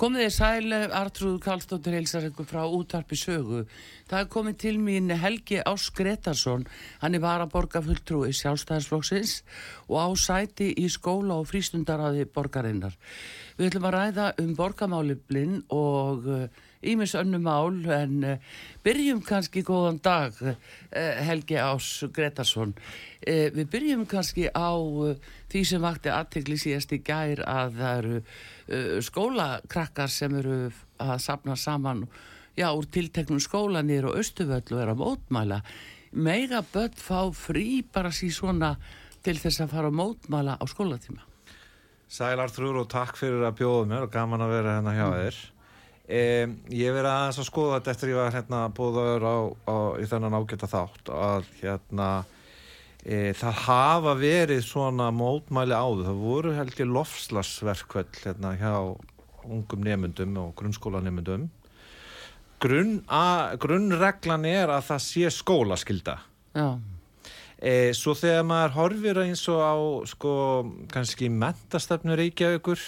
Komið þið sæl, Artrúð Karlsdóttir heilsar ykkur frá útvarpi sögu. Það er komið til mín Helgi Ás Gretarsson, hann er bara borgarfulltrúi sjálfstæðarsflóksins og á sæti í skóla og frístundaraði borgarinnar. Við ætlum að ræða um borgamáliblinn og ímis uh, önnum mál en uh, byrjum kannski góðan dag uh, Helgi Ás Gretarsson. Við byrjum kannski á því sem vakti aðtegli síðast í gær að það eru skólakrakkar sem eru að sapna saman já, úr tilteknum skólanir og östuvöld og er að mótmæla. Mega börn fá frí bara síðan svona til þess að fara að mótmæla á skólatíma? Sælar Þrúr og takk fyrir að bjóða mér. Og gaman að vera hérna hjá mm. þér. Um, Ég verið aðeins að skoða þetta eftir ég var hérna búðaður á, á, í þennan ágæta þátt að hérna E, það hafa verið svona mótmæli áður, það voru held ég lofslagsverkvöld hérna hjá ungum nefndum og grunnskólanemndum Grunn grunnreglan er að það sé skólaskilda e, svo þegar maður horfir eins og á sko kannski mentastefnur Reykjavíkur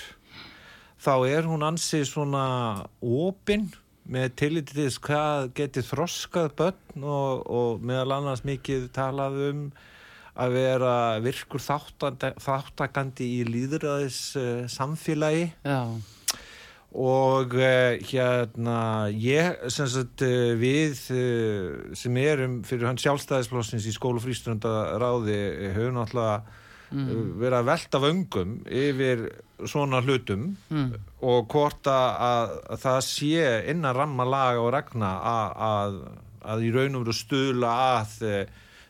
þá er hún ansið svona opinn með tilliti til þess hvað getið þroskað börn og, og meðal annars mikið talað um að vera virkur þáttakandi í líðræðis uh, samfélagi Já. og uh, hérna ég, sem sagt uh, við sem erum fyrir hann sjálfstæðisflossins í skólu fríströndaráði höfum náttúrulega mm. verið að velta vöngum yfir svona hlutum mm. og hvort að, að það sé innan ramma laga og regna að, að, að í raun og veru stula að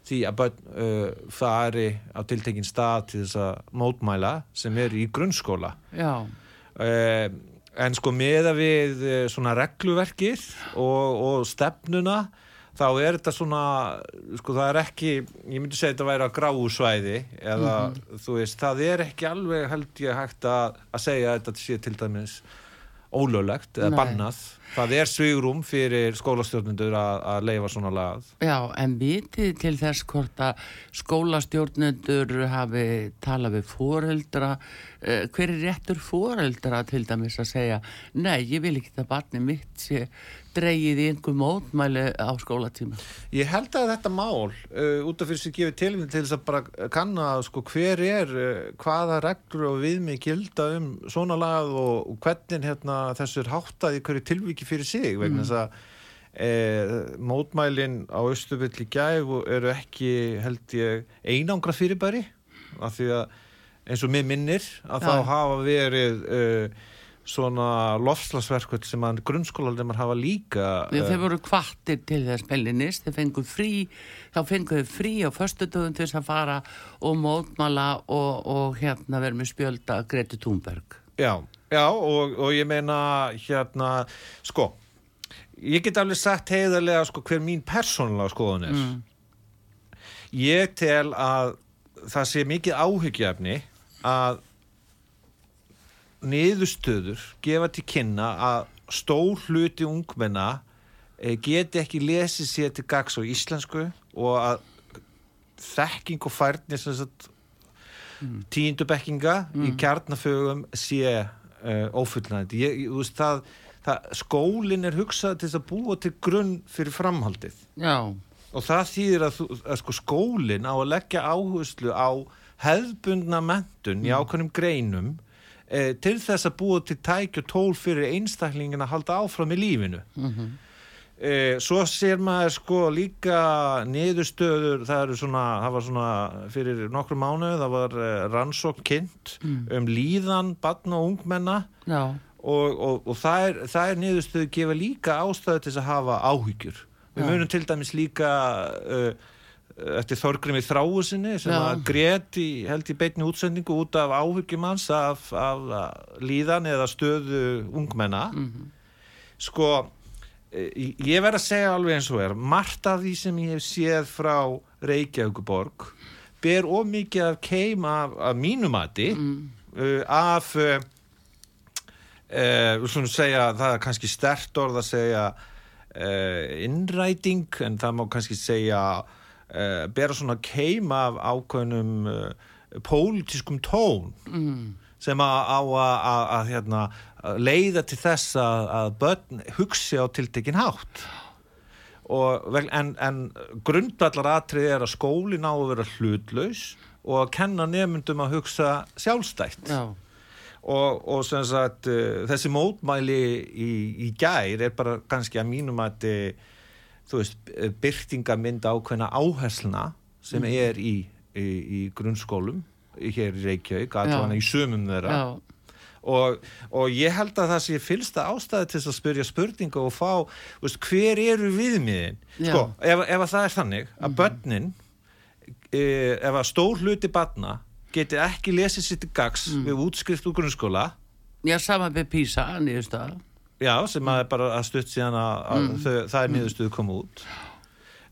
því að börn uh, fari á tiltekinn stað til þess að mótmæla sem er í grunnskóla uh, en sko meða við uh, svona regluverkir og, og stefnuna þá er þetta svona sko það er ekki, ég myndi segja þetta að væri á gráusvæði eða mm -hmm. þú veist, það er ekki alveg held ég hægt að, að segja þetta sé til dæmis ólöglegt eða Nei. bannað það er svigrum fyrir skólastjórnendur að, að leifa svona lagað Já, en vitið til þess hvort að skólastjórnendur hafi talað við fóreldra eh, hver er réttur fóreldra til dæmis að segja Nei, ég vil ekki það barni mitt sé dreyið í einhver mótmæli á skólatíma? Ég held að þetta mál uh, út af fyrir sig gefið tilvíð til þess að bara kanna sko, hver er, uh, hvaða reglur og viðmið gilda um svona lagað og, og hvernig hérna, þessu er háttað í hverju tilvíki fyrir sig vegna þess mm. að Eh, mótmælin á Östuvill í gæf eru ekki held ég einangra fyrirbæri af því að eins og mér minnir að ja. þá hafa verið uh, svona lofslagsverkvöld sem að grunnskólarleimar hafa líka Þeir uh, voru kvartir til þess pellinist þeir fenguð frí þá fenguð frí á förstu dögum til þess að fara og mótmala og, og hérna verður með spjölda Greti Thunberg. Já, já og, og ég meina hérna, sko ég get alveg sagt heiðarlega sko hver mín persónulega skoðun er. Mm. ég tel að það sé mikið áhyggjafni að niðurstöður gefa til kynna að stór hluti ungmenna e, geti ekki lesið sér til gags á íslensku og að þekking og færni mm. tíundubekkinga mm. í kjarnafögum sé uh, ófullnægandi það, það, skólin er hugsað til að búa til grunn fyrir framhaldið Já. og það þýðir að, að sko, skólin á að leggja áherslu á hefðbundna mentun mm. í ákveðnum greinum eh, til þess að búa til tæk og tól fyrir einstaklingin að halda áfram í lífinu mm -hmm. eh, svo sér maður sko líka niðurstöður það svona, það var svona fyrir nokkru mánu, það var eh, rannsók kynnt mm. um líðan barn og ungmenna Já. og, og, og það er, er niðurstöðu gefa líka ástæðu til að hafa áhyggjur við munum til dæmis líka uh, eftir Þorgrimi Þráusinni sem að grét í, held í beinni útsendingu út af áhyggjum hans af, af líðan eða stöðu ungmenna. Sko eh, ég verð að segja alveg eins og er margt af því sem ég hef séð frá Reykjavíkuborg ber of mikið af keim af, af mínumati uh, af uh, uh, svona segja það er kannski stert orð að segja innræting en það má kannski segja uh, bera svona keim af ákveðnum uh, pólitískum tón mm. sem að, á að, hérna, leiða til þess að, að börn hugsi á tiltekin hátt. Og, en, en grundvallar atrið er að skólinn á að vera hlutlaus og að kenna nefndum að hugsa sjálfstætt. Já, og, og sagt uh, þessi mótmæli í, í gær er bara kannski að mínum að þú veist, byrtingamynd ákveðna áhersluna sem er í, í, í grunnskólum hér í Reykjavík, allavega í sumum þeirra. Og, og ég held að það sé fylsta ástæði til að spyrja spurninga og fá, veist, hver eru viðmiðin? Sko, ef, ef að það er þannig að börnin e, ef að stór hluti barna geti ekki lesið sitt gags við útskrift úr grunnskóla já, saman með Písa, nýðust það. Já, sem að bara að stutt síðan að, að þau, það er niðurstuð koma út.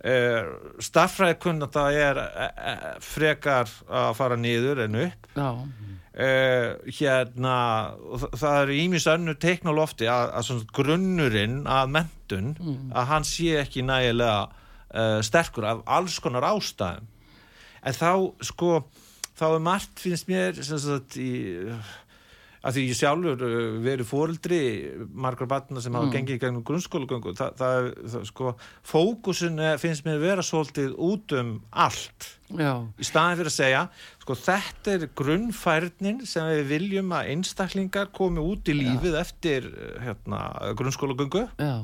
Uh, staffræði kunna það er e, e, frekar að fara niður en upp. Já, uh, hérna það eru ímis önnu lofti að, að grunnurinn að mentun að hann sé ekki nægilega uh, sterkur af alls konar ástæðum. En þá sko þá er margt finnst mér sagt í að því ég sjálfur uh, verið fóreldri margar batna sem hafa gengið í gegnum grunnskólagöngu. Það, það, það sko fókusin er- finnst mér vera svolítið út um allt. Já, í staðin fyrir að segja sko þetta er grunnfærnin sem við viljum að einstaklingar komi út í lífið eftir eh, hérna, grunnskólagöngu. Já,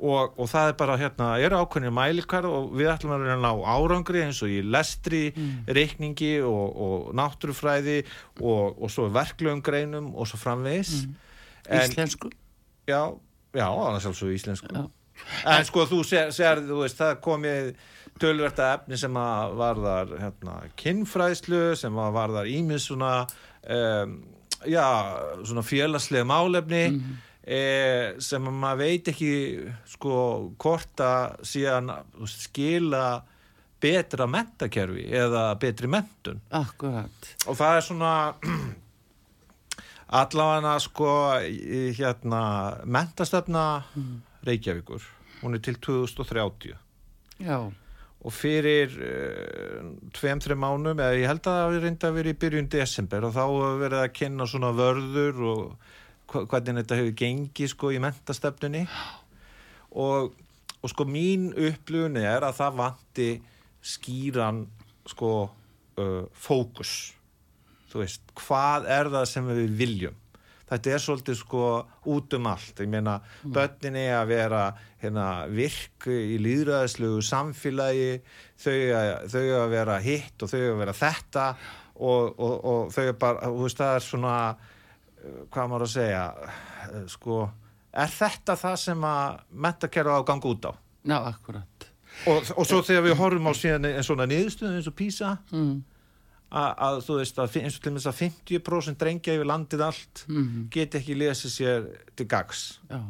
og, og það er bara hérna, eru ákveðnir mælikar og við ætlum að reyna að ná árangri eins og í lestri, reikningi og, og náttúrufræði og, og svo verklegum greinum og svo framvegis. En, íslensku. já, já, annars sjálfsög íslensku. Já. en sko þú sér, þú veist, það er komið tölverta efni sem að varðar hérna, kinnfræðslu, sem að varðar ímis svona um, já, svona félagslega málefni eh, sem að maður veit ekki sko hvort að síðan skila betra mentakerfi eða betri mentun Akkurat. og það er svona allavega sko hérna mentastöfna Reykjavíkur. Hún er til 2030 Já, og fyrir uh, tveim, þreim mánum eða ég held að það hafi reynda að vera í byrjun desember og þá hefur verið að kynna svona vörður og hvernig þetta hefur gengið sko í mentastöfnunni og, og sko mín upplifun er að það vanti skýran sko uh, fókus. Þú veist, hvað er það sem við viljum? Þetta er svolítið sko út um allt. Ég meina, börnin er að vera hérna, virk í líðræðislegu samfélagi. Þau að, þau að vera hitt og þau að vera þetta. Og, og, og þau er bara, þú veist, það er svona hvað maður að segja uh, sko, er þetta það sem að mentakerfa á að ganga út á já, akkurat. og, og svo þegar við horfum á síðan en svona niðurstöðu eins og PISA Mm. að, að þú veist að eins og til þess að 50% drengja yfir landið allt Mm. geti ekki lesið sér til gags Já,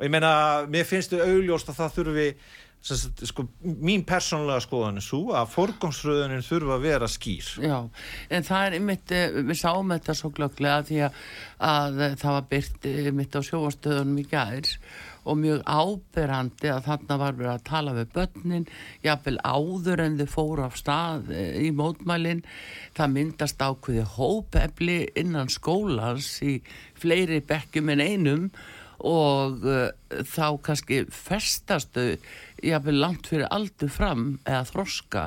og ég meina, mér finnst þau augljóst að það þurfi sem sagt, sko, mín persónulega skoðan er svo að forgangsröðunin þurfa að vera skýr. Já, en það er einmitt, eh, við sáum þetta svo glögglega því að, að eh, það var byrt einmitt á sjóastöðunum í gær og mjög áberandi að þarna var verið að tala við börnin, jafnvel áður en þau fóru af stað eh, í mótmælin, það myndast ákveði hópefli innan skólans í fleiri bekkjum en einum og uh, þá kannski festastu jafnvel langt fyrir aldur fram eða þroska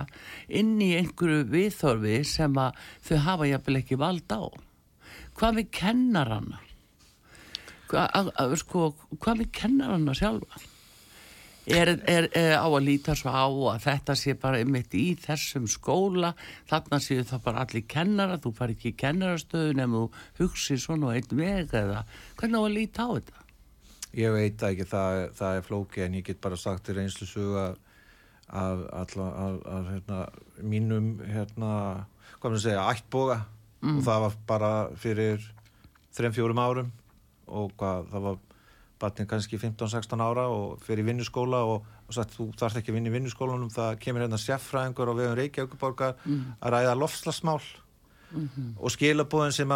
inn í einhverju viðþorfi sem að þau hafa jafnvel ekki vald á. Hvað við kennar hana? Hva, að, að, sko, hvað við kennar hana sjálfa? Er, er, er á að líta svo á að þetta sé bara einmitt í þessum skóla þarna séu það bara allir kennara þú fari ekki í kennarastöðu nefnum þú hugsi svona einn veg eða hvernig á að líta á þetta? Ég veit ekki, það, það er flóki en ég get bara sagt til reynslu sög að, af, alla, af, af hérna, mínum hérna, hvað maður að segja, ættboga. Og það var bara fyrir þrem fjórum árum og hvað, það var batnið kannski 15-16 ára og fyrir vinnuskóla og, og sagt þú þarft ekki að vinna í vinnuskólanum það kemur hérna sérfræðingur á vegum Reykjavíkuborgar að ræða lofslagsmál og skilabóðin sem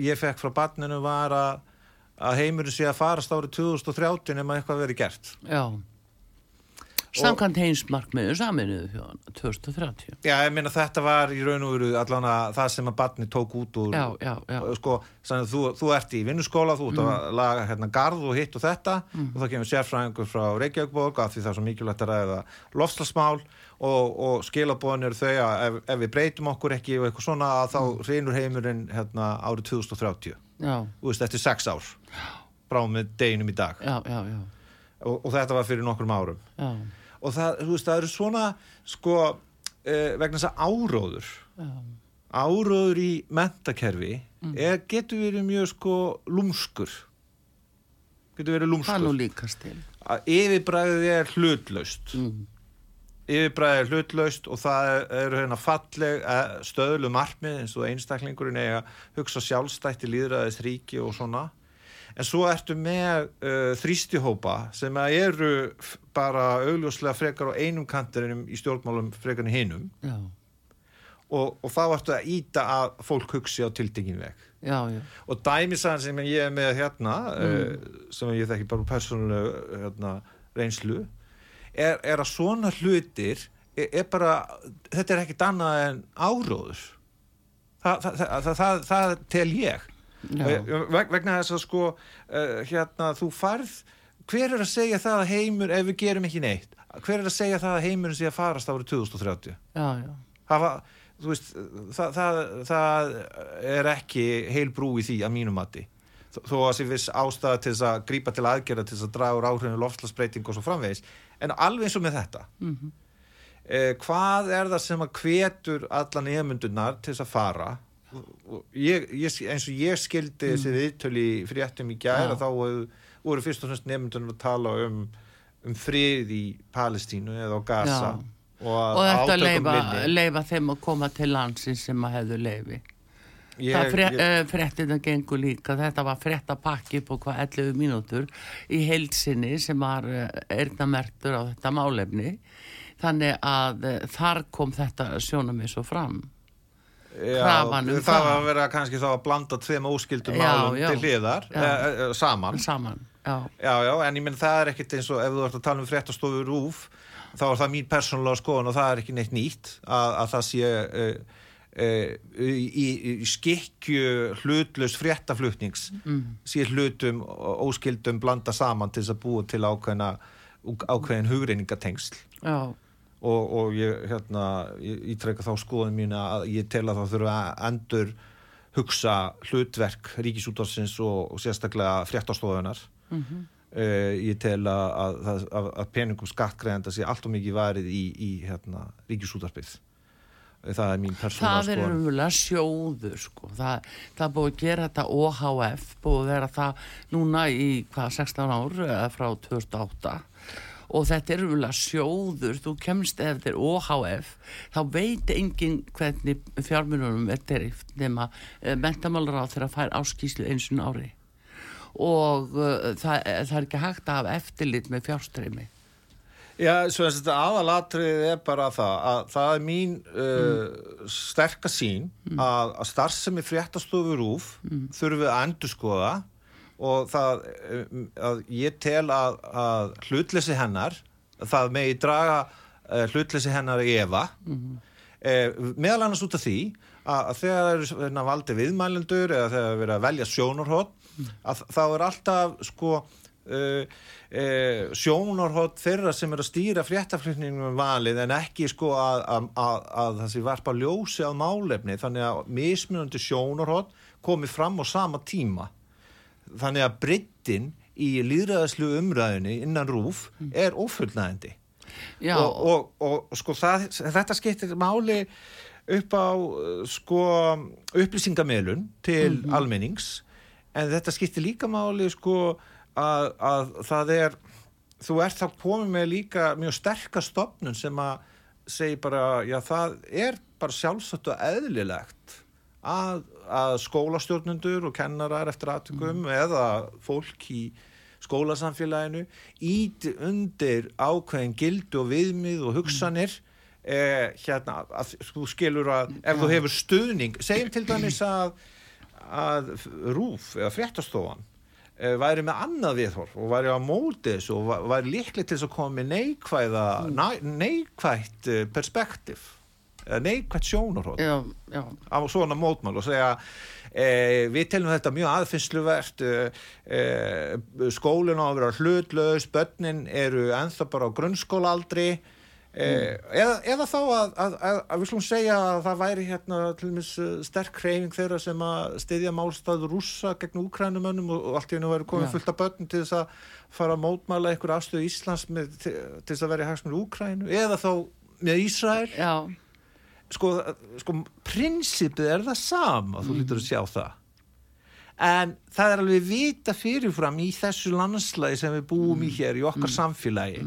ég fekk frá batninu var að, að heimurinn sé að farast árið 2030 nema eitthvað verið gert Já. Samkvæmt heimsmarkmiðu saminuðu þjóðan 2030. Já, ég meina þetta var í raun og veru allan að það sem að batni tók út úr Já, já, já. sko, þú, þú ert í vinnuskóla, þú ert að laga hérna garð og hitt og þetta og þá kemur sérfræðingur frá Reykjavíkborg af því það er svo mikilvægt að ræða lofslagsmál og, og skilabóðin eru þau að ef, ef við breytum okkur ekki og eitthvað svona að þá reynur heimurinn hérna árið 2030 Já, þú veist, eftir sex ár. Brá með deginum í dag. Já, já, já. og, og þetta var fyrir nokkrum árum. Já, og það, veist, það eru svona sko, eh, vegna þess að áróður já. áróður í mentakerfi er, getur verið mjög sko lúmskur. Getur verið lúmskur. Yfirbræðið er hlutlaust. Mm. Yfirbræðið er hlutlaust og það eru hérna falleg eh, stöðlu markmið eins og einstaklingurinn eiga hugsa sjálfstætti líðræðis ríki og svona. En svo ertu með uh, þrýstihópa sem eru bara augljóslega frekar á einum kantinum í stjórnmálum frekar en hinum. Já, og, og þá ertu að íta að fólk hugsi á tildingin veg. Og dæmisagan sem ég er með hérna uh, sem ég þekki bara persónulega hérna, reynslu er, er að svona hlutir er, er bara, þetta er ekkit annað en áróður Þa, það, það, það, það, tel ég. Eh, veg, vegna þess að sko uh, hérna þú farð hver er að segja það að heimur ef við gerum ekki neitt hver er að segja það að heimurinn sé að farast árið 2030 Já, já. það, var, þú veist, það, það, það er ekki heil brú í því að mínum mati þó að sé viss ástæða til þess að grípa til aðgerða til þess að draga úr áhrifinu loftslagsbreyting og svo framvegis en alveg eins og með þetta eh, hvað er það sem að hvetur alla nefnundunar til þess að fara ég, ég, eins og ég skildi þessi viðtölu í fréttum í gæra Já. þá voru- fyrst og fremst nefnundunar að tala um, um frið í Palestínu eða á Gaza Já. og, Og þetta átökum leifa, leifa þeim að koma til landsins sem að hefðu leifi. Ég- það fre, ég- ég... fréttina gengur líka, þetta var fréttapakki på hvað 11 mínútur í heilsinni sem var erðnamerktur á þetta málefni. Þannig að eh, þar kom þetta sjónamið svo fram. Já, krafan um það það. var að vera kannski þá að blanda tveim óskildum málum já. til hliðar Já. e, e, saman Saman, já. já, en ég menn það er ekkit eins og ef þú ert að tala um fréttastofur rúf þá er það mín persónulega skoðun og það er ekki neitt nýtt að, að það sé e, e, í, í, skikju hlutlaus fréttaflutnings mm. sé hlutum og óskildum blanda saman til þess að búa til ákveðna ákveðin hugreiningatengsl Já, og, og ég hérna, ítrekka þá skoðum mína að ég tel að það þurfa að endur hugsa hlutverk ríkisútvarsins og, og sérstaklega fréttastofunar mm ég tel að, að, að, peningum skattgreðenda sé allt og mikið varið í, í hérna, ríkisútvarpið það er mín persónulega það er umvöla sjóður sko. það, það er búið að gera þetta OHF búið að vera það núna í hvað 16 ár eða frá 2008 og þetta er umvöla sjóður. Þú kemst ef þetta er OHF þá veit engin hvernig fjármununum er derift nema uh, mentamálur á þeirra fær áskýslu eins og ári. Og uh, það, það er ekki hægt að hafa eftirlit með fjárstreymi Já, svo þess að þetta aðalatrið er bara það að það er mín uh, sterka sín að, að starfsemi fréttastofu rúf þurfum við að endurskoða og það um, að ég tel að, að hlutleysi hennar það megi draga uh, hlutleysi hennar í efa. Eh, meðal annars út af því að, þegar það eru hérna, valdi viðmælendur eða þegar það er verið að velja sjónarhótt að þá er alltaf sko uh, uh, sjónarhótt þeirra sem er að stýra fréttaflutningum um valið en ekki sko að, að, að, að það sé varpa ljósi á málefni. Þannig að mismunandi sjónarhótt komi fram á sama tíma. Þannig að brittin í líðræðaslu umræðinni innan rúf er ófullnæðandi Já, og, og, og sko það, þetta skiptir máli upp á sko upplýsingamilun til almennings. En þetta skiptir líka máli sko að, að það er þú ert þá komið með líka mjög sterkast stopnun sem að segi bara, já það er bara sjálfsagt og eðlilegt að, að skólastjórnundur og kennarar eftir aðtökum eða fólk í skólasamfélaginu íti undir ákveðin gildi og viðmið og hugsanir eh, hérna, að þú skilur að ef þú hefur stuðning, segjum til dæmis að að rúf eða fréttastofan væri með annað viðhorf og væri á mótis og væri líklega til að koma með neikvæða mm. neikvætt eh, perspektíf eða neikvætt sjónarhótt já, já, á svona mótmál og segja e, við telum þetta mjög aðfinnsluvert e, e, skólinn á að vera hlutlaus börnin eru enþá bara á grunnskólaaldri eða, eða þá að, að, að, að við slúm segja að það væri hérna til dæmis eh, sterk hreyfing þeirra sem að styðja málstað rússa gegn úkrænumönnum og, og allt í hennu væri komið Já. fullt af börnum til þess að fara að mótmæla einhver afstöðu Íslands með, til, til þess að vera í hagsmunni úkrænu eða þá með Ísrael. Já, sko, sko prinsipið er það sama þú lítur að sjá það. En það er alveg vita fyrirfram í þessu landslægi sem við búum í hér í okkar samfélagi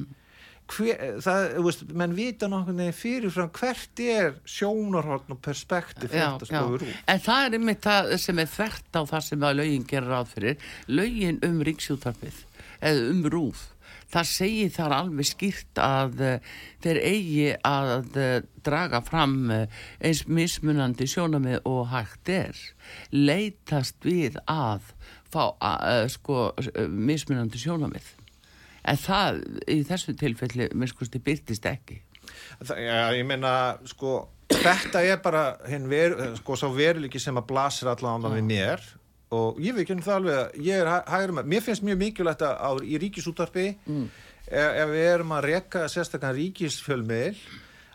Hver, það, veist, menn vita neginn fyrirfram hvert er sjónarhorn og perspektiv já, En það er einmitt það sem er þvert á það sem að lögin gerir ráð fyrir. Lögin um ríksjútarpið eða um rúf. Það segir þar alveg skýrt að uh, þeir eigi að uh, draga fram uh, eins mismunandi sjónamið og hægt er. Leitast við að fá uh, sko, mismunandi sjónamið. En það í þessu tilfelli minnskusti byrtist ekki. Það, ja, ég meina, sko, þetta er bara ver, sko, svo veruleiki sem að blasir allan við mér og ég veit ekki um það alveg að ég er hæ- hægri með, mér finnst mjög mikilvægt að í ríkisútvarpi mm. ef, ef við erum að rekka sérstaklega ríkisfjölmiðl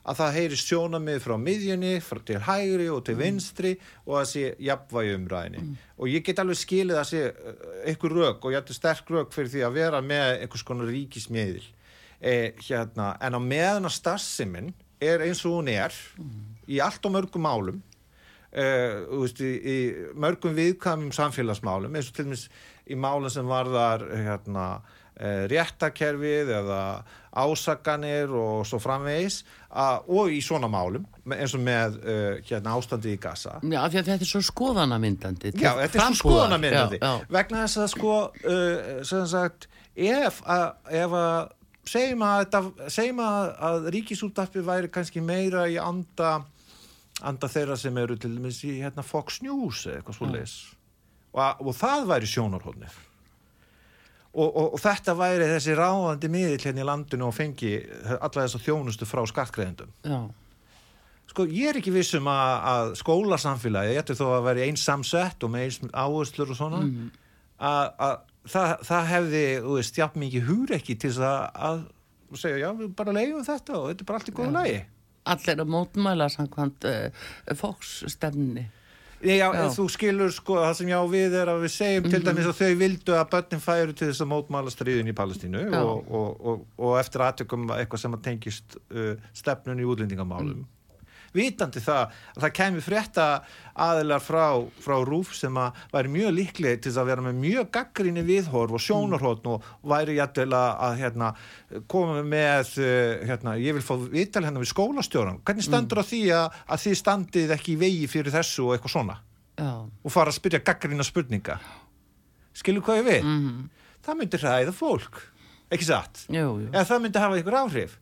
að það heyri sjónamið frá miðjunni, frá til hægri og til vinstri og að sé jafnvægi umræðinni og ég get alveg skilið að sé uh, einhver rök og ég ætti sterk rök fyrir því að vera með einhvers konar ríkismiðil. Eh, hérna, en á meðan að starfseminn er eins og hún er í allt og mörgum málum Uh, veist, í, í mörgum viðkvæmum samfélagsmálum eins og til dæmis í málum sem varðar hérna, réttakerfið eða ásakanir og svo framvegis uh, og í svona málum eins og með uh, hérna, ástandi í Gaza. Já, því að þetta er svo skoðanamyndandi. Já, þetta er svo skoðanamyndandi. Já, já. vegna þess að sko uh, sem sagt, ef að, ef að segjum að, segjum að, að ríkisúttarpi væri kannski meira í anda anda þeirra sem eru til dæmis í hérna, Fox News eða eitthvað svo leis og, að- og það væri sjónarhóðnir og, og, og þetta væri þessi ráðandi miðill hérna í landinu og fengi alla þessa þjónustu frá skattgreðendum Sko, ég er ekki viss um að, að skólasamfélagi, ég ætti þó að vera eins samsett og með eins áherslur og svona, að, að það, það hefði, jafn mikið hugrekki til þess að, að segja, já, við bara leiðum þetta og þetta er bara allt í góðu lagi. allir að mótmæla samkvæmt uh, fóksstefni. Já, já, þú skilur, sko, það sem já við er að við segjum til dæmis að þau vildu að börnin færu til þess að mótmála stríðin í Palestínu og, og, og, og eftir aðtökum eitthvað sem að tengist uh, stefnun í útlendingamálum. Vitandi það að það kemi frétta aðilar frá, frá Rúf sem að væri mjög líklega til að vera með mjög gaggrinni viðhorf og sjónarhóttn og væri jættil að, hérna, koma með, uh, hérna, ég vil fá viðtal hérna við skólastjóran. Hvernig stendur á því að, að þið standið ekki í vegi fyrir þessu og eitthvað svona? Já, og fara að spyrja gaggrina spurninga? Skilur hvað ég við það myndi hræða fólk. Ekki satt, en það myndi hafa ykkur áhrif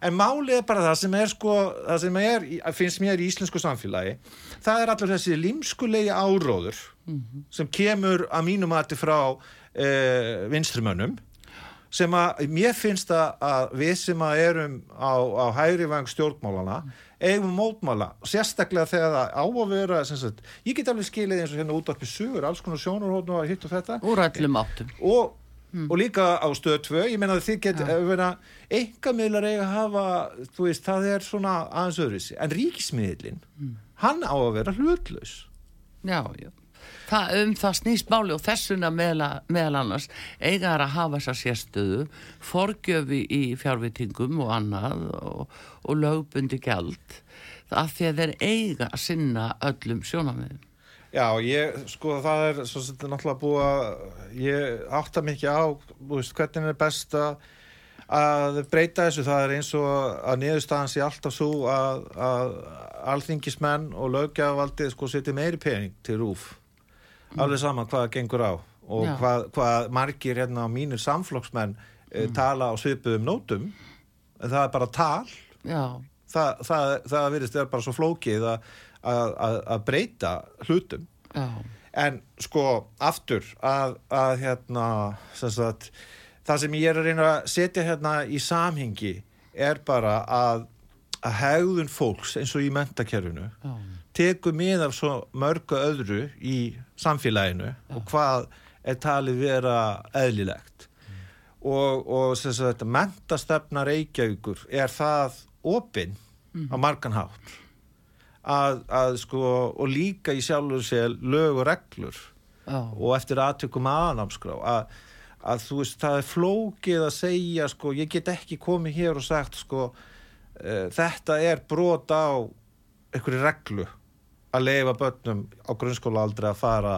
en málið er bara það sem er sko, það sem er, finnst mér í íslensku samfélagi það er allur þessi limskulegi áróður sem kemur að mínum mati frá uh, vinstrimönnum sem að mér finnst að, við sem að erum á, á hægri vang stjórnmálana eigum mótmála, sérstaklega þegar það á að vera sagt, ég get alveg skilið eins og hérna útvarpi sugur, alls konar sjónarhóðn og hitt og þetta Úr öllum áttum. og, og líka á stöð 2 ég meina að þið get, ja. engamidlar eiga að hafa, veist, það er svona aðeins öðruvísi, en ríkismiðlin hann á að vera hlutlaus Já, já. Það, um það snýst máli og þessuna meðal, meðal annars eiga þær að hafa þessa sérstöðu, forgjöfi í fjárvitingum og annað og, og lögbundi gjald af því að þeir eiga að sinna öllum sjónamiðum. Já, ég, sko, það er svo sem þetta er náttúrulega búið að ég átta mikið á, þú veist, hvernig er best að breyta þessu. Það er eins og að niðurstaðan sé alltaf svo að, að alþingismenn og löggjafaldið sko setja meiri pening til rúf alveg sama hvað gengur á og hvað, hvað margir hérna mínir samflokksmenn mm. tala á svipuðum nótum. En það er bara tal. Það, það, það virðist vera bara svo flókið að, að, að, að breyta hlutum. Já, en sko aftur að, að hérna sem sagt, það sem ég er að reyna að setja hérna í samhengi er bara að, að hegðun fólks eins og í mentakerfinu já, tekur mið af svo mörgu öðru í samfélaginu og hvað er talið vera eðlilegt. Og, og sem sagt mentastefna Reykjavíkur er það opinn á margan hátt að, að sko og líka í sjálfur sér lög og reglur. Já, og eftir aðtökum aðnámskrá að, að þú veist það er flókið að segja sko ég get ekki komið hér og sagt sko uh, þetta er brot á einhverju reglu að leifa börnum á grunnskólaaldri að fara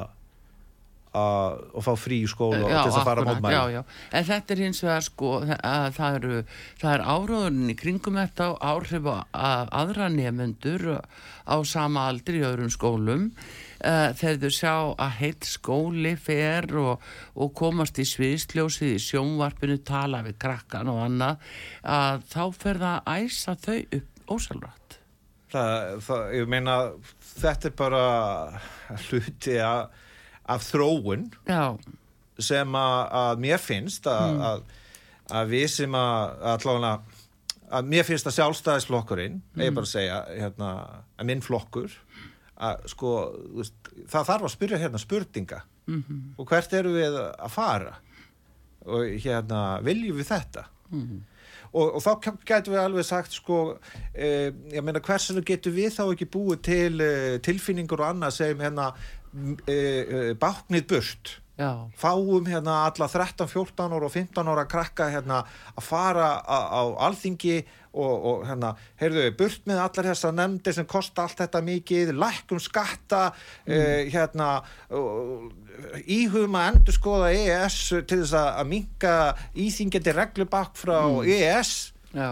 og fá frí í skóla og til þess að fara að já, já. En þetta er hins vegar sko að það eru, það er áráðurinn í kringum þetta og áhrif á að aðra nefnendur á sama aldri í öðrum skólum. Uh, þegar þau sjá að heilt skóli fer og, og komast í sviðsljósið í sjónvarpinu tala við krakkan og annað að þá fer það að æsa þau upp ósælrætt það, það, ég meina þetta er bara hluti af, af þróun Já, sem að, að mér finnst að, Mm. að, að við sem að allavega að mér finnst að sjálfstæðisflokkurinn Mm. ég bara segja hérna, að minn flokkur að sko það þarf að spyrja hérna spurninga Mhm. og hvert eru við að fara og hérna viljum við þetta Mhm. og, og þá getum við alveg sagt sko eh, ég meina hversinu getur við þá ekki búið til eh, tilfinningur og annað sem hérna eh, eh, báknið burt. Já, fáum hérna alla 13, 14 ára og 15 ára krakka hérna að fara á, á alþingi og, og hérna, heyrðu, burt með allar þessar nefndir sem kosta allt þetta mikið, lækkum skatta eh, hérna og, íhugum að endur skoða EES til þess að, minka íþingjandi reglubakk frá EES já.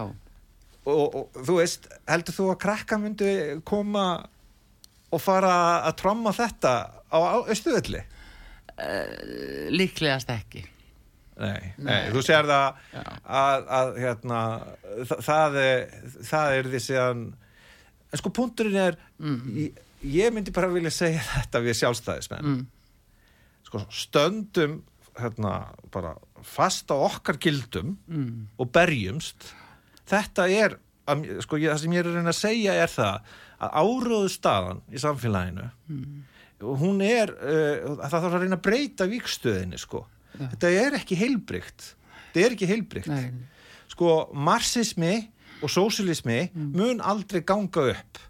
Og, og þú veist, heldur þú að krakka myndi koma og fara að tromma þetta á austuðalli? líklegast ekki Nei, nei, Nei. þú sér það Já. að, að hérna, það, það er það er því síðan en sko punkturinn er ég, ég myndi bara vilja segja þetta við sjálfstæðismenn mm. sko stöndum hérna bara fast á okkar gildum Mm. og berjumst þetta er sko ég, það sem ég er að reyna að segja er það að áróðu staðan í samfélaginu og hún er uh, það þarf að reyna að breyta vikstöðinni sko. Þetta er ekki heilbrygt þetta er ekki heilbrygt sko marxismi og sósialismi mun aldrei ganga upp.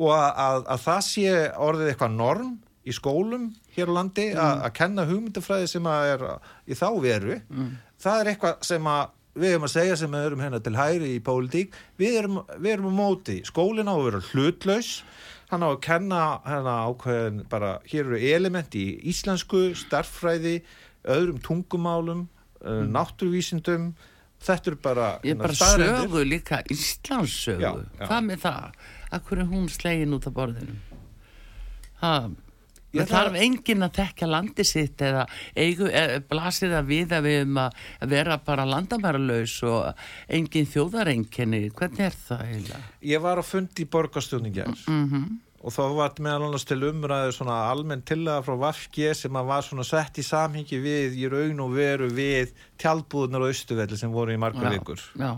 Og að, að, að það sé orðið eitthvað norm í skólum hér á landi að, að kenna hugmyndafræði sem að er í þá veru það er eitthvað sem að við erum að segja sem við erum hérna til hæri í pólitík við erum, við erum á móti skólinn á að vera hlutlaus hann á að kenna hérna ákveðin bara hér eru element í íslensku starffræði, öðrum tungumálum uh, náttúruvísindum þetta eru bara, Ég er hérna, bara staðreyndir. sögu líka, Íslandssögu. Já, já. Hvað með það? Akkur er hún slegin út af borðinu? Það, það þarf enginn að tekja landi sitt eða eigu, e, það við að við um að vera bara landamæralaus og enginn þjóðarenginni. Hvernig er það eiginlega? Ég var á fundi í borgarstjóningar Mm og þá var meðal annars til umræðu svona almenn tillaga frá Vafki sem að var svona sett í samhengi við í raun og veru við tjaldbúðunar og austuvelli sem voru í margar vikur Já,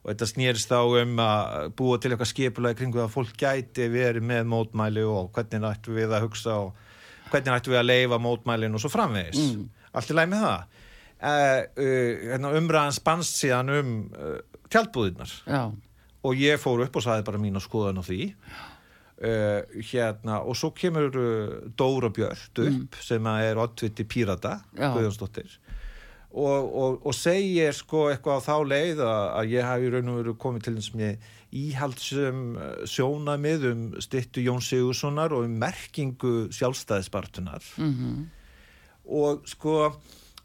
og þetta snýrist þá um að búa til eitthvað skipulega kringu að fólk gæti verið með mótmæli og hvernig ættu við að hugsa og hvernig ættu við að leifa mótmælin og svo framvegis. Mm. allt í læg með það? Uh, uh, umræðan spannst síðan um uh, tjaldbúðunar já, og ég fór upp og saði bara mína skoðan á því. Hérna og svo kemur Dóra Björt upp sem að er oddviti Pírata. Guðjónsdóttir og, og, og segir sko eitthvað á þá leið að, að ég hafi raun og veru komið til þess með íhaldsum uh, sjónamið um styttu Jón Sigurssonar og um merkingu sjálfstæðisbartunar mhm, og sko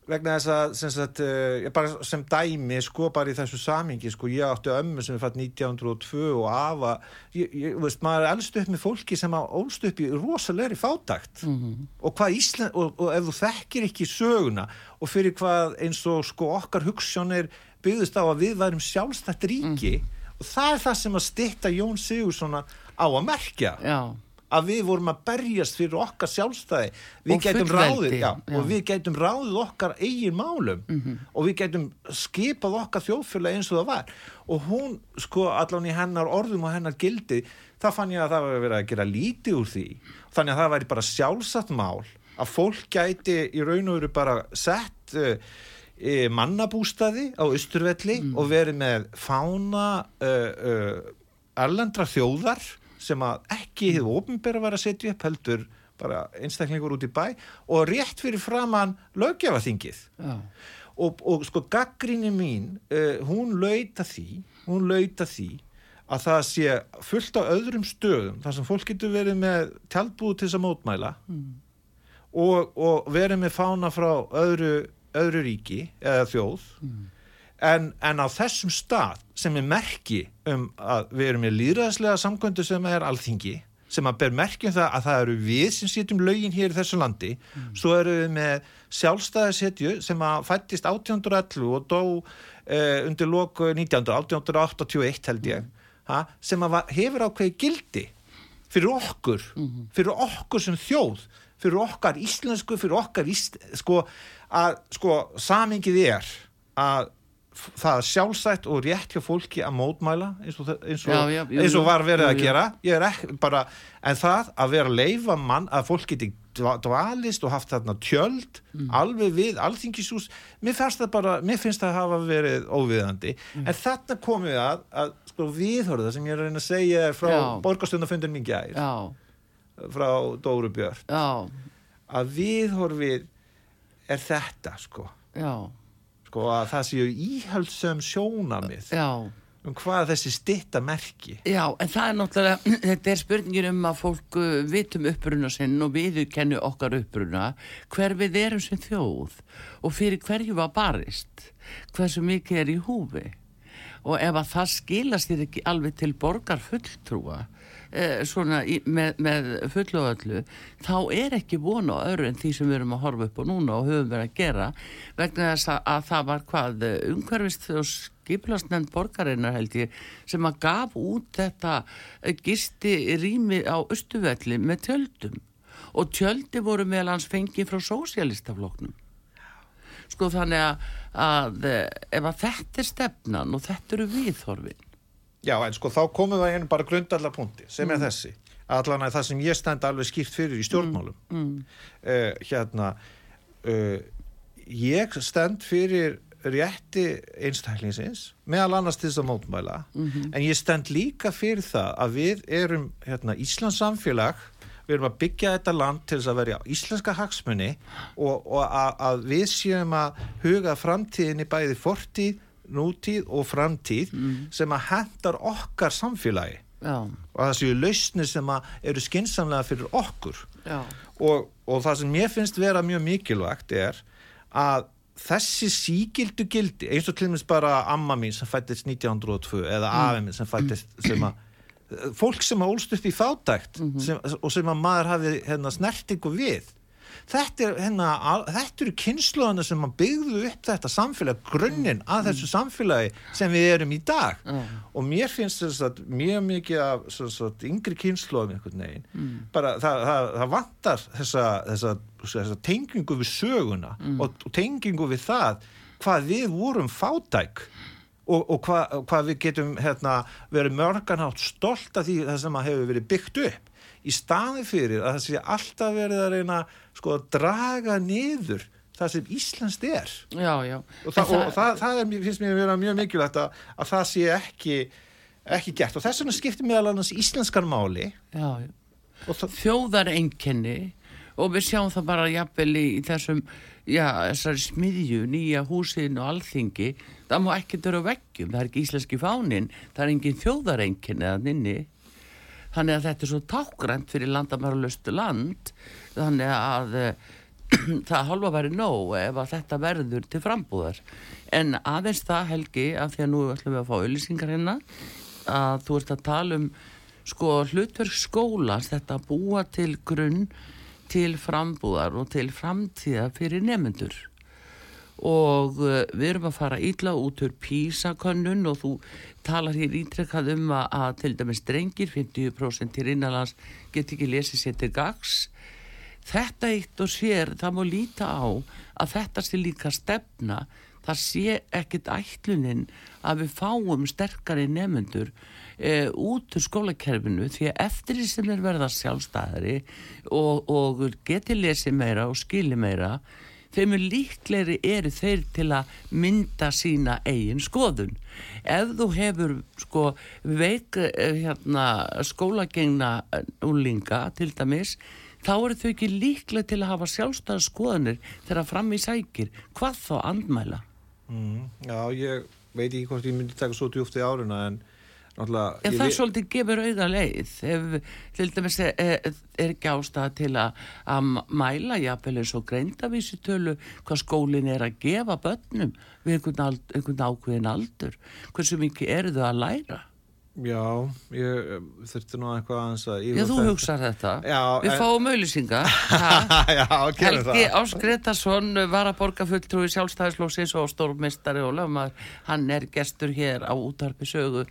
vegna þess að sem, sagt, uh, bara sem dæmi sko bara í þessu samingi sko ég átti ömmu sem er fætt 1902 og afa ég, ég, veist, maður er elst upp með fólki sem ólst upp í rosalegri fátakt mm -hmm. og hvað Ísland og, og ef þú þekkir ekki söguna og fyrir hvað eins og sko okkar hugssjónir byggðist á að við værum sjálfstætt ríki mm -hmm. og það er það sem að stitta Jón Sigursson á að merkja Já að við vorum að berjast fyrir okkar sjálfstæði við gætum ráðið já, já. og við gætum ráðið okkar eigin málum mm -hmm. og við gætum skipað okkar þjóðfjöla eins og það var og hún sko allan í hennar orðum og hennar gildi það fann ég að það var verið að gera lítið úr því þannig að það væri bara sjálfsagt mál að fólk gæti í raun og veru bara sett uh, mannabústaði á Östurvelli mm. og verið með fána uh, uh, erlendra þjóðar sem að ekki hefur ofinbæra var að setja upp heldur bara einstaklingur út í bæ og rétt fyrir framann löggefaþingið og, og sko gaggrinni mín uh, hún lauta því hún lauta því að það sé fullt á öðrum stöðum þar sem fólk getur verið með tjálbúð til þess að mótmæla mm. og, og verið með fána frá öðru, öðru ríki eða þjóð. Mm en, en á þessum stað sem er merki um að við erum með líðræðslega samkvöndu sem er alþingi sem að ber merkjum það að það eru við sem setjum lögin hér í þessu landi mm. svo eru við með sjálfstæðarsetju sem að fættist 1811 og dó eh, undir loku 19. 1881 held ég mm. ha, sem að hefur ákveði gildi fyrir okkur mm. fyrir okkur sem þjóð fyrir okkar íslensku, fyrir okkar ísl, sko, að sko samingið er að það er sjálfsætt og rétt hjá fólki að mótmæla eins og, eins og, já, já, jú, eins og var verið að gera. Ekki, bara, en það að vera að leifa mann að fólk geti dvalist og haft þarna tjöld mm. alveg við alþingisús mér mér finnst það að hafa verið óviðandi, mm. en þarna komum við að, að sko viðhörða sem ég er að reyna að segja frá borgarstundafundin mín gæð frá Dóru Björn að viðhörfið er þetta sko. Já sko að það séu íhaldsum sjónamið Já. um hvað þessi stitta merki Já, en það er náttúrulega, þetta er spurningin um að fólk uh, vitum uppruna sinn og við kennu okkar uppruna hver við erum sem þjóð og fyrir hverju var barist hversu mikið er í húfi og ef að það skilast þér ekki alveg til borgar fulltrúa svona í, með, með fullu og öllu þá er ekki vonu á öru en því sem við erum að horfa upp á núna og höfum verið að gera vegna þess að, að það var hvað umhverfist og skiplastnend borgarinnar held ég sem að gaf út þetta gisti rými á Östuvelli með tjöldum. Og tjöldi voru meðal hans fengið frá sósialistafloknum sko þannig að, að ef að þetta er stefnan og þetta eru viðhorfin Já, en sko þá komum við einu bara grundallar punkti sem er mm. þessi, allan að það sem ég stend alveg skýrt fyrir í stjórnmálum mm. Mm. Uh, hérna uh, ég stend fyrir rétti einstaklingsins meðal annars til þess að mótmæla -hmm. en ég stend líka fyrir það að við erum hérna, Íslands samfélag við erum að byggja þetta land til þess að verja íslenska hagsmunni og, og að, að við séum að huga framtíðinni bæði fortíð nútíð og framtíð mm. sem að hendar okkar samfélagi Já. og það séu lausni sem eru skinsamlega fyrir okkur og, og það sem ég finnst vera mjög mikilvægt er að þessi sígildu gildi eins og til og meins bara amma mín sem fættist 1902 eða mm. afi mín sem fættist sem að fólk sem að ólst upp í fátækt mm -hmm. sem, og sem að maður hafi hérna, snertingu við þetta, er, hérna, þetta eru kynsluðana sem byggðu upp þetta samfélag grunninn að mm. þessu samfélagi sem við erum í dag mm. og mér finnst þess að mjög mikið af svo, svo, yngri kynsluðum einhvern veginn mm. bara það, það, það vantar þessa, þessa, þessa tengingu við söguna mm. og, og tengingu við það hvað við vorum fátæk og, og hvað hva við getum hérna, verið mörganátt stolt af því það sem hefur verið byggt upp í staði fyrir að það sé alltaf verið að reyna sko að draga niður það sem Íslands er. Já, já. og, það, og það, það er, finnst mér að vera mjög mikilvægt að, að það sé ekki ekki gert. Og þess vegna skiptir meðal annars íslenskan máli. Já, þjóðar enkenni og við sjáum það bara jafnvel í þessum já, þessari smiðju, nýja húsin og alþingi, það má ekki dörra veggjum, það er ekki íslenski fánin það er engin þjóðarenginni að nynni þannig að þetta er svo tákgrænt fyrir landamæralöstu land þannig að það halva væri nóg ef að þetta verður til frambúðar. En aðeins það Helgi af því að nú ætlum við að fá auðlýsingar hérna að þú ert að tala um sko hlutverk skólans þetta að búa til grunn til frambúðar og til framtíða fyrir nefnendur og uh, við erum að fara ítla út úr písakönnun og þú talar hér ítrekkað um að, að til dæmis drengir 50% til innanlands get ekki lesið sér til gags þetta eitt og sér það má líta á að þetta sé líka stefna. Það sé ekkit ætlunin að við fáum sterkari nefnendur e, út úr skólakerfinu því að eftir því sem er verða sjálfstæðari og, og geti lesið meira og skili meira þeim er líkleri eru þeir til að mynda sína eigin skoðun. Ef þú hefur sko veik eh, hérna, skólagengna úlinga til dæmis, þá eru þau ekki líklega til að hafa sjálfstæða skoðanir þegar fram í sækir. Hvað þá andmæla? Mm, já, ég veit ekki hvort ég myndi taka svo djúft í áruna en náttúrulega... En það svolítið gefur auða leið ef til dæmis er, er, ekki ástæða til að, að mæla jáfnvel eins og greindavísi tölu hvað skólinn er að gefa börnum við einhvern, ald, einhvern ákveðin aldur hversu mikið eru þau að læra? Já, ég þurfti nú eitthvað aðeins að... Já, þú þetta. hugsað þetta. Já, Við en... fáum auðlýsinga. Já, gerum það. Helgi Áskretarsson var að borga fulltrúi sjálfstæðislósins og stórmistari og lögmaður. Hann er gestur hér á útarpi sögu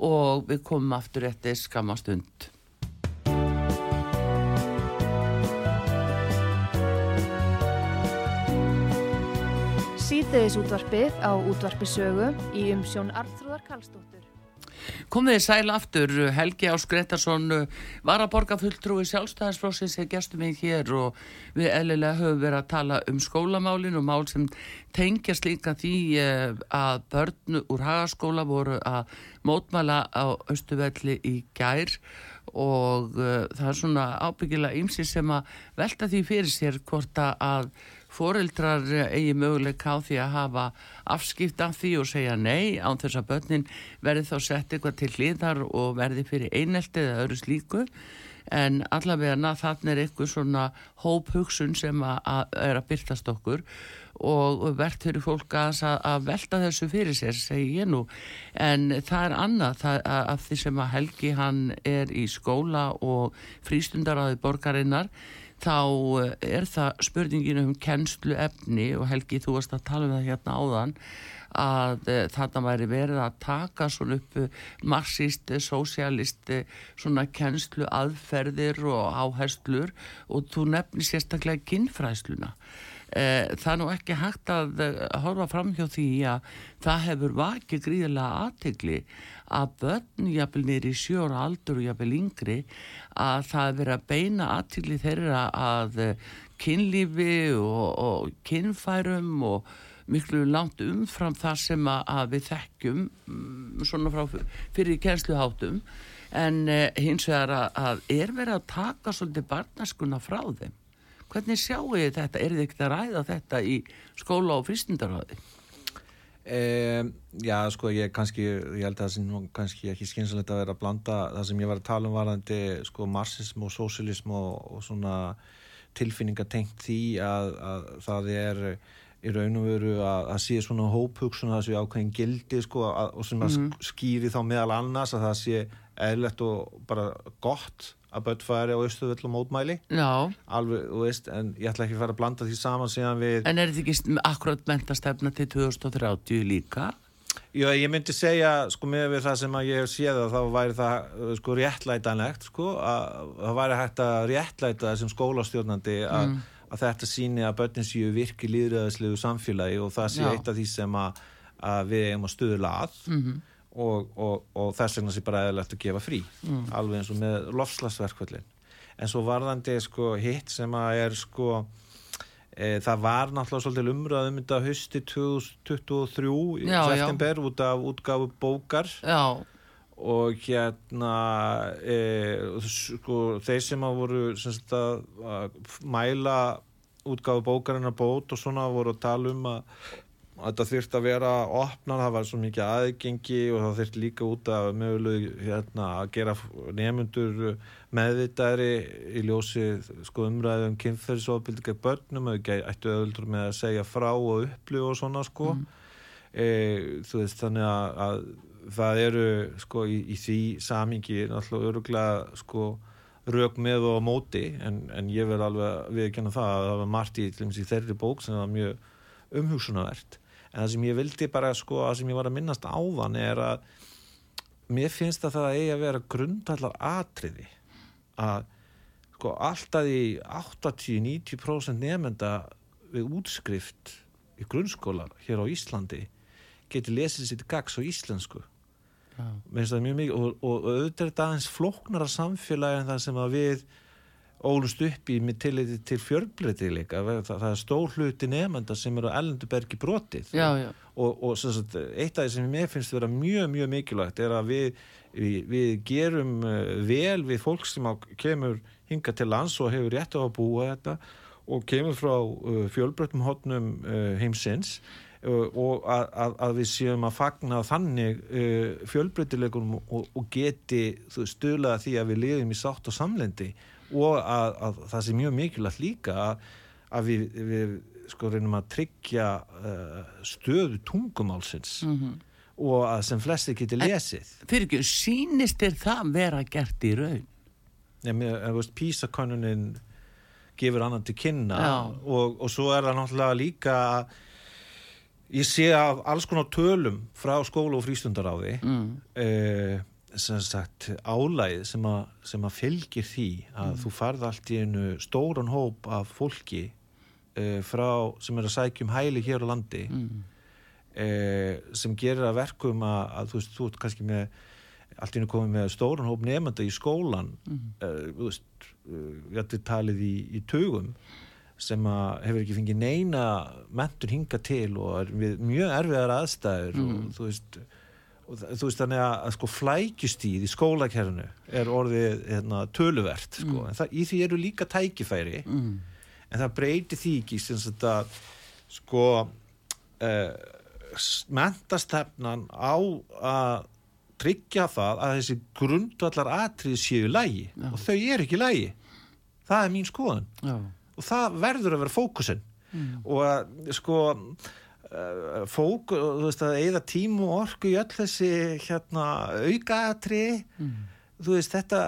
og við komum aftur eftir skamastund. Sýteðis útvarpið á útvarpisögu í umsjón Arnþróðar Kallstóttur. Komið þið sæl aftur, Helgi Ás Gretarsson var að borga fulltrúi sjálfstæðarsflósins sem gestum við hér og við eðlilega höfum verið að tala um skólamálin og mál sem tengjast líka því eh, að börn úr hagaskóla voru að mótmæla á Östuvelli í gær og uh, það er svona ábyggilega ymsi sem að velta því fyrir sér hvort að foreldrar eigi möguleika á því að hafa afskipt af því og segja nei án þess að börnin verði þá sett eitthvað til hlýðar og verði fyrir einelti eða öðru slíku. En allavega þannig er eitthvað svona hóphugsun sem að, að er að byrtast okkur og verðt fyrir fólk að, að velta þessu fyrir sér, segi ég nú. En það er annað það, af því sem að Helgi hann er í skóla og frístundaráði borgarinnar þá eh, er það spurningin um kennslu efni og Helgi þú varst að tala um það hérna áðan að e, þarna væri verið að taka svona upp marxist, sósialist svona kennslu aðferðir og áherslur og þú nefnir sérstaklega kinnfræsluna það er nú ekki hægt að horfa fram hjá því að það hefur vakið gríðilega aðtegli að börn, jáfnvel nýri sjóra aldur og jáfnvel yngri að það verið að beina aðtili þeirra að eh, kynlífi og, og kynfærum og miklu langt umfram það sem að við þekkjum mm, svona frá fyrir kjænsluháttum en eh, hins vegar að, að er verið að taka svolítið barnaskuna frá þeim? Hvernig sjáu þið þetta, er þið ekkert að ræða þetta í skóla og fristindarhaði? Um, já, sko, ég kannski, ég held að það sem kannski ekki skynsalegt að vera að blanda það sem ég var að tala um varðandi, sko, marxism og sósilism og, og svona tilfinningatengt því að, að það er í raun og veru að, að sé svona hóphugsun að það sé ákveðin gildi, sko, að, og sem að mm. skýri þá meðal annars að það sé eðlert og bara gott að börn færi á Östuðvöld og mótmæli Já Alveg, þú veist, en ég ætla ekki að fara að blanda því saman síðan við En er þetta ekki akkurat mentastefna til 2030 líka? Já, ég myndi segja, sko, með við það sem að ég hef séð að þá væri það, sko, réttlætanlegt, sko, að það væri hægt að réttlæta þessum skólastjórnandi að, mm. Að þetta síni að börnin séu virki líðræðislegu samfélagi og það sé Já. eitt af því sem að, að við eigum að stuðla að mm -hmm og, og, og þess vegna sé bara eðlert að gefa frí mm. alveg eins og með lofslagsverkvöldin en svo varðandi sko, hitt sem að er sko e, það var náttúrulega svolítið umröðum þetta hösti 2023 í september út af útgáfu bókar já. Og hérna e, sko þeir sem að voru sem að, að mæla útgáfu bókarinnar bót og svona voru að tala um að þetta þurft að vera opnar, það var svo mikið aðgengi og það þurft líka út að möguleg hérna, að gera nefnundur meðvitaðri í ljósi sko umræðum kynferðisofbildi gegn börnum ættu öðuldur með að segja frá og upplifu og svona sko mm. e, þú veist þannig að, að það eru sko í, í því samingi náttúrulega öruglega sko rauk með og móti en, en ég verð alveg viðkjanna það að það var margt í, í þeirri bók sem var mjög umhugsunavert en það sem ég vildi bara sko að sem ég var að minnast áðan er að mér finnst að það eigi að vera grundallar atriði að sko alltaf í 80-90% nefnda við útskrift í grunnskóla hér á Íslandi getur lesið sér til gags á íslensku og, og, og auðvitað er þetta aðeins flóknara samfélagi en það sem að við ólust upp í með tilliti til fjörbreytileika það, það er stór hluti nefnda sem eru á ellendubergi brotið. Já, já. og, og sagt, eitt af því sem ég finnst vera mjög mjög mikilvægt er að við, við, við gerum uh, vel við fólk sem kemur hinga til lands og hefur rétt á að búa þetta og kemur frá uh, fjölbreytum hotnum uh, heimsins og að, að, að við séum að fagna þannig uh, fjölbreytileikunum og, og geti stölaða því að við liðum í sátt og samlendi og að, að það sé mjög mikilvægt líka að, að við, við sko reynum að tryggja uh, stöðu tungumálsins mm -hmm. og að sem flesti geti lesið. Fyrir ekki, sínist er það vera gert í raun? Já, mér veist, písakonunin gefur annan til kynna og, og svo er það náttúrulega líka að ég sé af alls konar tölum frá skóla og frístundaráði mm. uh, sagt, álæð sem, a, sem að fylgir því að mm. þú farð allt í einu stóran hóp af fólki uh, frá, sem er að sækjum hæli hér á landi mm. uh, sem gerir að verkum að, að þú veist, þú ert kannski með allt í einu komið með stóran hóp nefnda í skólan mm. þú veist, þetta er talið í, í tögum sem hefur ekki fengið neina mentur hinga til og er við mjög erfiðar aðstæður og mm. þú veist og þú veist þannig að, að sko flækjustíð í skólakernu er orðið hérna, töluvert sko. mm. en það, í því eru líka tækifæri mm. en það breyti því ekki sem að sko eh, mentastefnan á að tryggja það að þessi grundvallar atrið séu lægi Já. og þau eru ekki lægi það er mín skoðan Já. Og það verður að vera fókusin mm. og sko Eh, fók, þú veist að eða tím og orku í öll þessi hérna aukaatri mm. þú veist þetta,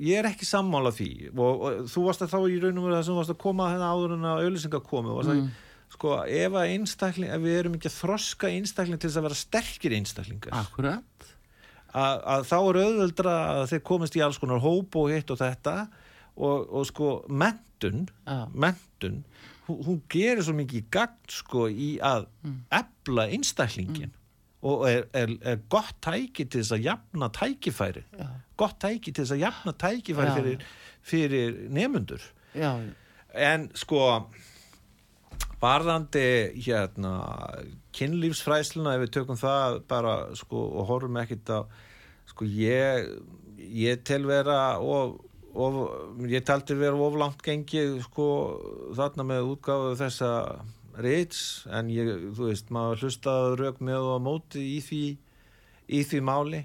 ég er ekki sammála því og, og þú varst að þá í raunum verið að þú varst að koma hérna áður en að auðlýsingar komi og mm. sko ef að einstakling, ef við erum ekki að þroska einstakling til þess að vera sterkir einstaklingar Akkurat að, þá er auðvöldra að þeir komist í alls konar hóp og hitt og þetta og, og sko mentun ah. mentun hún, hún gerir svo mikið gagd sko í að mm. ebla einstaklingin mm. og er, er, er gott tæki til þess að jafna tækifæri ja. gott tæki til þess að jafna tækifæri ja. fyrir, fyrir nefnundur ja. en sko varðandi hérna kynlífsfræsluna ef við tökum það bara sko og horfum ekkit á sko ég ég tel vera og of, ég taldi verið oflangt gengið sko þarna með útgáðu þessa reits en ég, þú veist, maður hlustaði rauk með og móti í því í því máli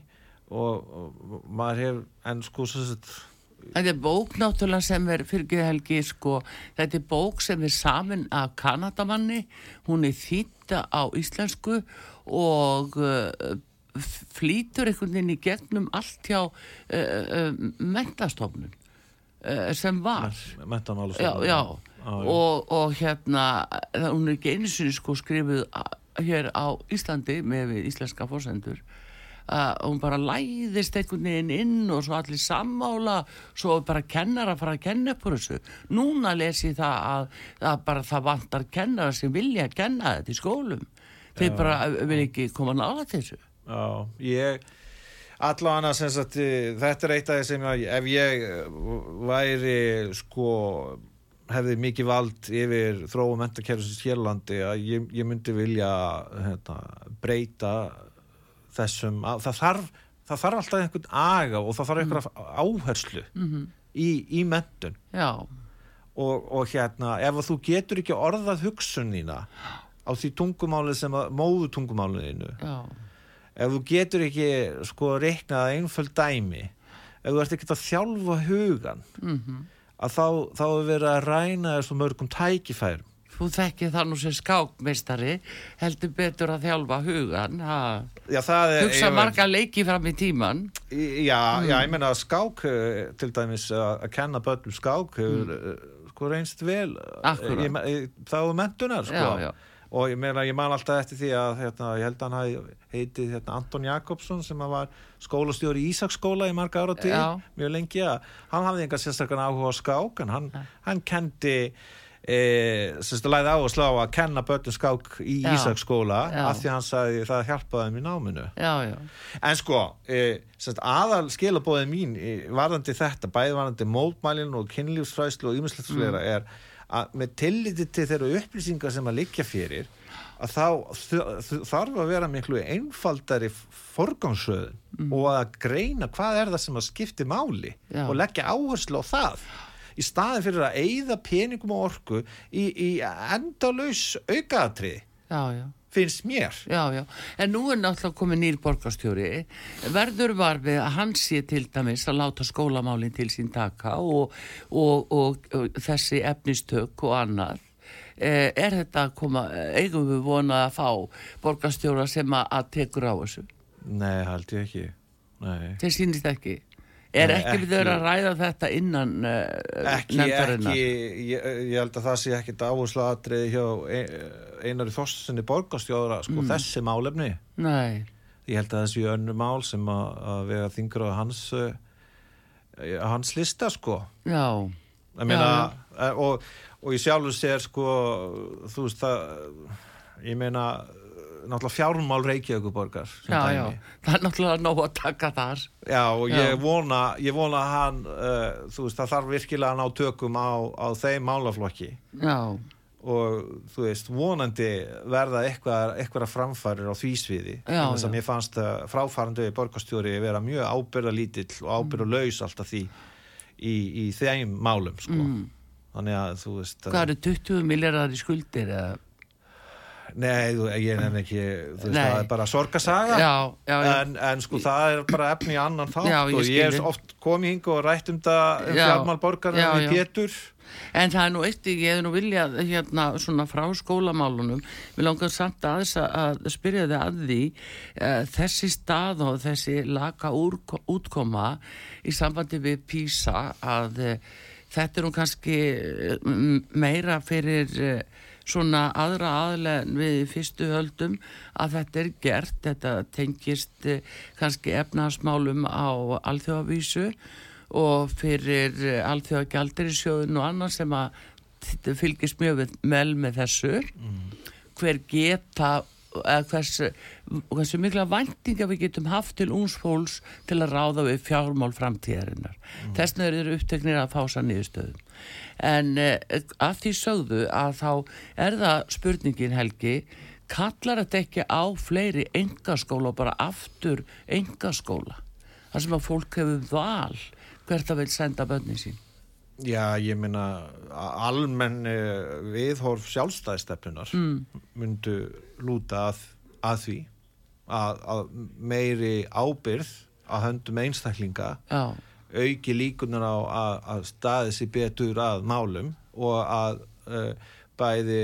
og, og maður hef, en sko svo sett Þetta er bók náttúrulega sem er fyrir helgi sko, þetta er bók sem er samin af Kanadamanni. Hún er þýtta á íslensku og flýtur einhvern veginn í gegnum allt hjá uh, uh, mentastofnun uh, sem var. Já, já. Ah, og, og hérna hún er ekki einu sinni sko skrifuð hér á Íslandi með íslenska fórsendur Uh, hún bara læðist einhvern veginn inn og svo allir sammála svo bara kennar að fara að kenna upp úr þessu. Núna les ég það að, að bara það vantar kennara sem vilja að kenna þetta í skólum. Þeir bara vil ekki koma nála þessu Já, ég allavega sem sagt þetta er eitt af því sem ég, ef ég væri sko hefði mikið vald yfir þróum mentakerfisins hérlandi að ég, ég myndi vilja hérna, breyta þessum, að, það þarf það þarf alltaf einhvern aga og það þarf einhverja mm. áherslu mm -hmm. í, í mentun og, og hérna ef þú getur ekki orðað hugsunina á því tungumáli sem að móðu tungumáliðinu já, ef þú getur ekki sko reiknað einföld dæmi ef þú ert ekki að þjálfa hugan mhm. að þá, þá er verið að ræna þessu mörgum tækifærum Þú þekkið það nú sem skákmeistari, heldur betur að þjálfa hugan, er, hugsa marga leiki fram í tíman. Já, já, ég meina að skák eh, til dæmis að að kenna börnum skák mm. sko reynst vel eh, ég- þá er mentunar sko. Já, já. og ég meina ég man alltaf eftir því að hérna, ég held að hann hafi heitið hérna, Anton Jakobsson sem var skólastjóri í Ísaksskóla í marga ára til mjög lengi að hann hafði enga sérstaklega áhuga á skák en hann, hann kendi E, semst að læði á að kenna börnum skák í. Ísaksskóla af því hann sagði það hjálpaði í náminu. Já, já, En sko, e, semst, aðal skilabóðið mín e, varðandi þetta, bæði varðandi mótmælin og kynlífsfræslu og ýmislegt fleira er að með tilliti til þeirra upplýsingar sem að liggja fyrir að þá þarf að vera miklu einfaldari forgangsröðun og að greina hvað er það sem að skipti máli Já. og leggja áherslu á það. Í staðin fyrir að eyða peningum og orku í, í endalaus aukaðatrið finnst mér. Já, já, en nú er náttúrulega komið nýr borgarstjóri. Verður var við að hann sé til dæmis að láta skólamálinn til sín taka og, og, og, og þessi efnistök og annar er þetta að koma eigum við vonað að fá borgarstjóra sem að, tekur á þessu? Nei, held ég ekki. Nei. Þeir sýnist ekki. Er Nei, ekki við ekki. að ræða þetta innan ekki, nefndarinnar? ekki. Ég, ég held að það sé ekkit áherslu aðriði hjá ein- Einari Þorstenni borgarstjóra sko Mm. þessi málefni. Nei, ég held að þessi önnu mál sem að, að vega þingur á hans hans lista sko. Já, ég meina og, og ég sjálfur sér sko þú veist það ég meina náttúrulega fjármál Reykjavíkuborgar sem já, já það er náttúrulega nóg að taka þar Já, og Já. ég vona, ég vona að hann, uh, þú veist, það þarf virkilega að ná tökum á, á þeim málaflokki Já, og þú veist, vonandi verða eitthvað, eitthvað framfærir á því sviði. En þess já. mér fannst að fráfærandi borgarstjóri vera mjög ábyrðalítill og ábyrðalaus alltaf því í, í þeim málum, sko. Mm. Þannig að, þú veist... hvað eru 20 miljardar í skuldir eða Nei, ég nefn ekki, þú veist, Nei. það er bara sorgasaga. Já, já, já. En, en sko það er bara efni í annan þátt ég og ég þig. oft komið hing og rætt um það um Já. fjármálborgarna Já, við. Pétur En það er nú eitt, ég hefði nú viljað hérna svona frá skólamálunum við langar samt aðeins að spyrja þið að því uh, þessi stað og þessi laka úr, útkoma í sambandi við PISA að uh, þetta er nú kannski eh, meira fyrir uh, svona aðra aðlega við fyrstu höldum að þetta er gert, þetta tengist uh, kannski efnaðasmálum á alþjóðavísu og fyrir alþjóða gjaldirisjóðun og annað sem að fylgist mjög vel með þessu. Hver geta hversu, hversu mikla væntinga við getum haft til úns fólks til að ráða við fjármál framtíðarinnar mm. þess vegna eru uppteknir að fása niðurstöðum en eh, að því sögðu að þá er það spurningin Helgi kallar þetta ekki á fleiri engaskóla og bara aftur engaskóla þar sem að fólk hefur val hvert að vil senda bönni sín Já, ég meina almenn viðhorf sjálfstæðstefnunar mm. myndu lúta að, að því að, að meiri ábyrð að höndum einstaklinga já, auki líkunar á að, að staði sér betur að málum og að uh, bæði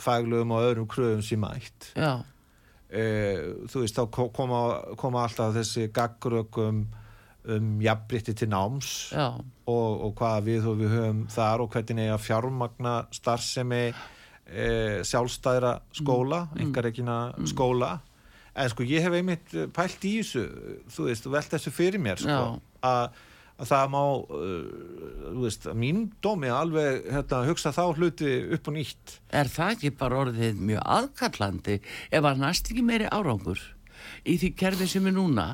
faglugum og öðrum kröfum sér mætt. Uh, þú veist, þá ko- koma, koma alltaf þessi gaggrökum um jafnbritti til náms og, og hvaða við og við höfum þar og hvernig eiga fjármagna starfsemi e, sjálfstæðra skóla, mm. engareikina skóla. En sko ég hef einmitt eh, pælt í þessu, þú veist, þú velt þessu fyrir mér sko, að að það má uh, þú veist, að mín dómi alveg hérna, hugsa þá hluti upp og nýtt. Er það ekki bara orðið mjög aðkallandi? Ef að næst ekki meiri árangur í því kerfi sem er núna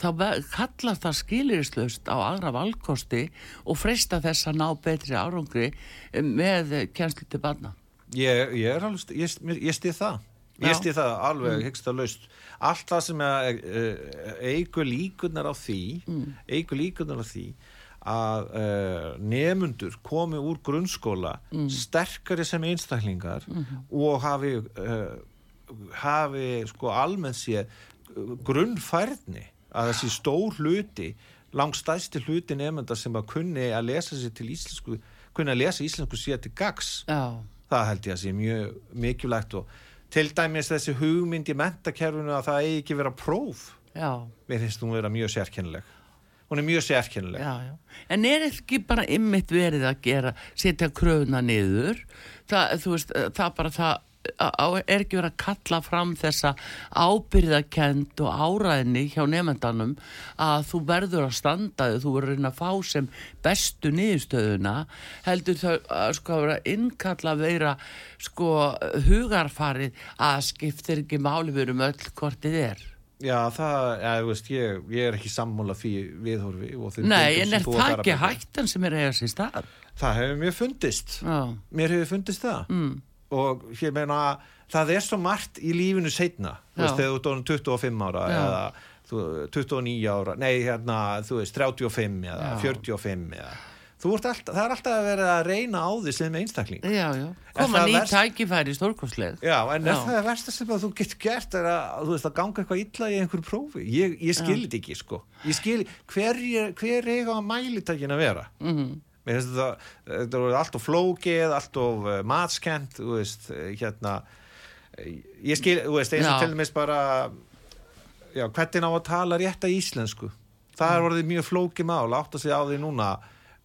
þá kallar það skilirislaust á aðra valkosti og freista þess að ná betri árangri með kjenslu til barna Ég, ég er alveg, ég, ég stið það. Ég stið það alveg mm. hyggst að laust allt það sem er, uh, eigur líkunar á því Mm. eigur líkunar á því að uh, nemundur komi úr grunnskóla sterkari sem einstaklingar og hafi uh, hafi sko almennt sé grunnfærni að þessi stór hluti langstæsti hluti nefnda sem að kunni að lesa sér til íslensku kunni að lesa íslensku sér til gags Já, það held ég að sé mjög mikilvægt og til dæmis þessi hugmynd í mentakerfinu að það eigi ekki vera próf já, mér finnst hún vera mjög sérkennileg hún er mjög sérkennileg já, já. En er ekki bara ymmit verið að gera, setja kröfuna niður? Það, veist, það bara það, er ekki verið að kalla fram þessa ábyrðakend og áræðni hjá nefndanum að þú verður að standa þig, þú verður að fá sem bestu niðurstöðuna heldur þau að sko að vera innkalla að vera sko hugarfarið að skiptir ekki máli við um öll hvort þið er. Já, það, ja, þú veist, ég, ég er ekki sammála því viðhorfi Nei, en er það ekki hættan sem er að eiga sér stað? Það hefur mér fundist. Já, mér hefur fundist það. Mm, og ég meina það er svo margt í lífinu setna veist, þegar þú ert orðin 25 ára Já. eða þú, 29 ára nei, hérna, þú veist, 35 eða Já. 45 eða alltaf, það er alltaf að vera að reyna á því sem einstakling já, já. Er Koma það ný verst? tækifæri stórkostleg. Já, en er Já. það versta sem að þú getur gert er að, veist, að ganga eitthvað illa í einhverju prófi ég, ég skil þetta ekki, sko ég skil, hver, er- hver eiga að mælitækin að vera Mm Mér finnst þetta, þetta er allt of flókið, allt of uh, matskent, þú veist, uh, hérna, uh, ég skil, þú veist, eins og til dæmis bara, já, hvernig á að tala rétta íslensku? Það er orðið mjög flókið mál, átt að segja á því núna,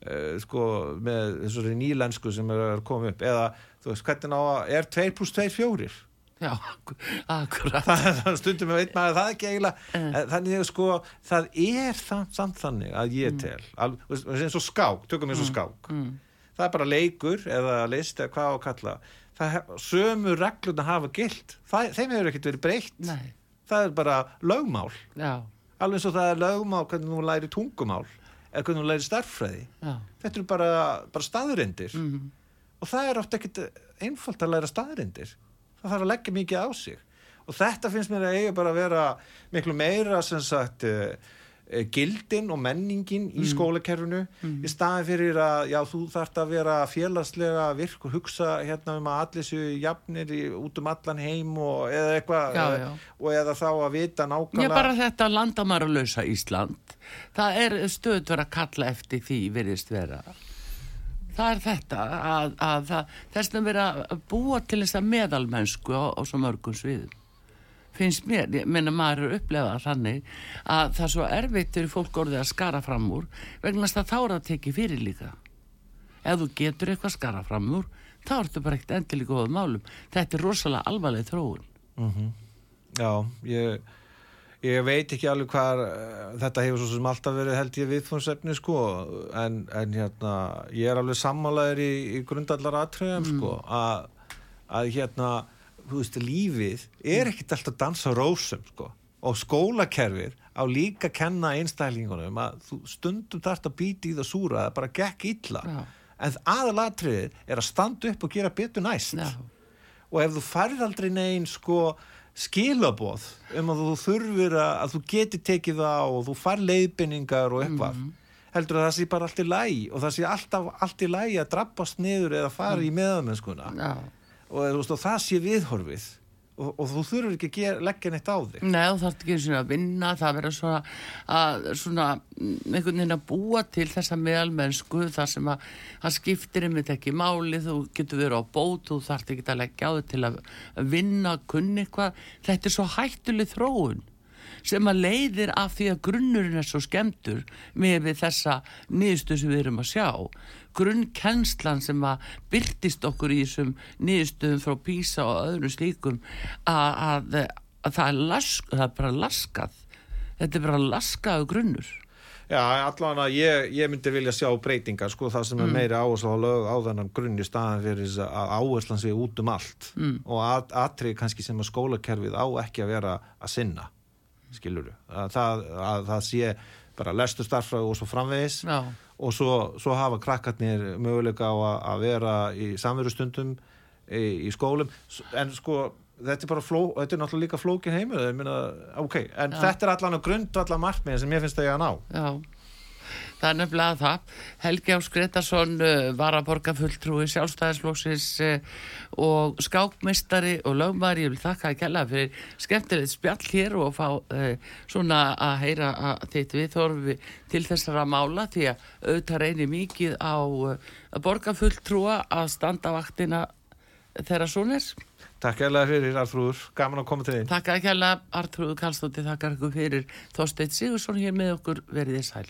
uh, sko, með þessari nýlensku sem er að koma upp, eða, þú veist, hvernig á að, er 2 pluss 2 fjórir? Já, akkurat. stundum veit maður það ekki eiginlega. En þannig að sko það er það, samt þannig að ég tel al, veist, eins og skák, tökum eins og skák. Mm. það er bara leikur eða list eða hvað á að kalla. Það, sömu regluna hafa gilt. Það, þeim hefur ekkert verið breytt. Nei, það er bara lögmál. Já, alveg eins og það er lögmál hvernig þú læri tungumál eða hvernig þú læri starffræði já. þetta eru bara, bara staðurindir Mm. og það er ofta ekkert einfalt að læra staðrindir það þarf að leggja mikið á sig og þetta finnst mér að eiga bara að vera miklu meira sem sagt uh, uh, gildin og menningin í skólakerfinu í staðin fyrir að já, þú þarft að vera félagslega virk og hugsa hérna um að allir séu jafnir í, út um allan heim og eða eitthvað Já, já. og eða þá að vita Já, nákvæmlega bara þetta landamæralösa Ísland, það er stöðt verið að kalla eftir því, virðist vera. Það er þetta, að, að þess að vera að búa til þess að meðalmennsku á, á svo mörgum sviðum. Finnst mér, ég meina maður er upplefað þannig að það er svo erfitt fyrir fólk orðið að skara fram úr vegna að þá er það tekið fyrir líka. Ef þú getur eitthvað skara fram úr, þá ertu bara ekkert endilega góðum málum. Þetta er rosalega alvarleg þróun. Já, ég, ég veit ekki alveg hvað þetta hefur svo sem alltaf verið held ég viðfónsefni sko. En, en hérna ég er alveg sammálaður í, í grundallar atriðum sko að, að hérna þú veist lífið er ekkit alltaf dansa rósum sko. Og skólakerfið á líka að kenna einstaklingunum að þú stundum þarft að býti í það súra það bara gekk illa. Já. en aðalatriðið er að standa upp og gera betur næst. Já. og ef þú færð aldrei negin sko skilaboð um að þú þurfir að, að þú geti tekið það og þú fær leiðbynningar og eitthvað. Heldur að það sé bara allt í lægi og það sé alltaf allt í lægi að drabbast niður eða fara í meðamennskuna Já. og, og það sé viðhorfið og, og þú þurfur ekki að gera, leggja neitt á þig. Nei, þú þarf ekki að vinna, það verður svona að, svona, mm, einhvern veginn að búa til þessa meðalmennsku, það sem að, að skiptir einmitt ekki máli, þú getur verið á bót, þú þarf ekki að leggja á þig til að vinna, kunni eitthvað, þetta er svo hættuleg þróun sem að leiðir af því að grunnurinn er svo skemmtur með þessa niðurstu sem við erum að sjá. Grunnkennslan sem að byrtist okkur í þessum niðurstöðum frá PISA og öðrum slíkum að, að, að það, er lask, það er bara laskað. Þetta er bara laskaðu grunnur. Já, allan að ég, ég myndi vilja sjá breytingar sko það sem er meiri áherslu á lög á þennan grunn í staðan fyrir að áherslan sé út um allt. Mm. og at, atrið kannski sem að skólakerfið á ekki að vera að sinna skilur að það, að það sé bara lestu starffræði og svo framvegis. Já. og svo, svo hafa krakkarnir möguleika á að, að vera í samverustundum í, í skólum. En sko þetta er bara fló, þetta er náttúrulega líka flókin heimur. Ok, en þetta er allan að grund allan markmiðin sem ég finnst að ég að ná. Já. Það er nefnilega það. Helgi Ás Gretarsson uh, var að borga fulltrúi sjálfstæðisflóksis uh, og skákmestari og lögmar. Ég vil þakka að kella fyrir skemmtilegt spjall hér og fá uh, svona að heyra að þitt viðþorfi til þessara mála því að auðvitað reynir mikið á að borga fulltrúa að standa vaktina þeirra svonir. Takk eða fyrir Arþrúður, gaman að koma til þín. Takk að kella Artrúðu Kallstótti, þakkar ykkur fyrir Þorsteit Sigursson hér með okkur veriði sæl.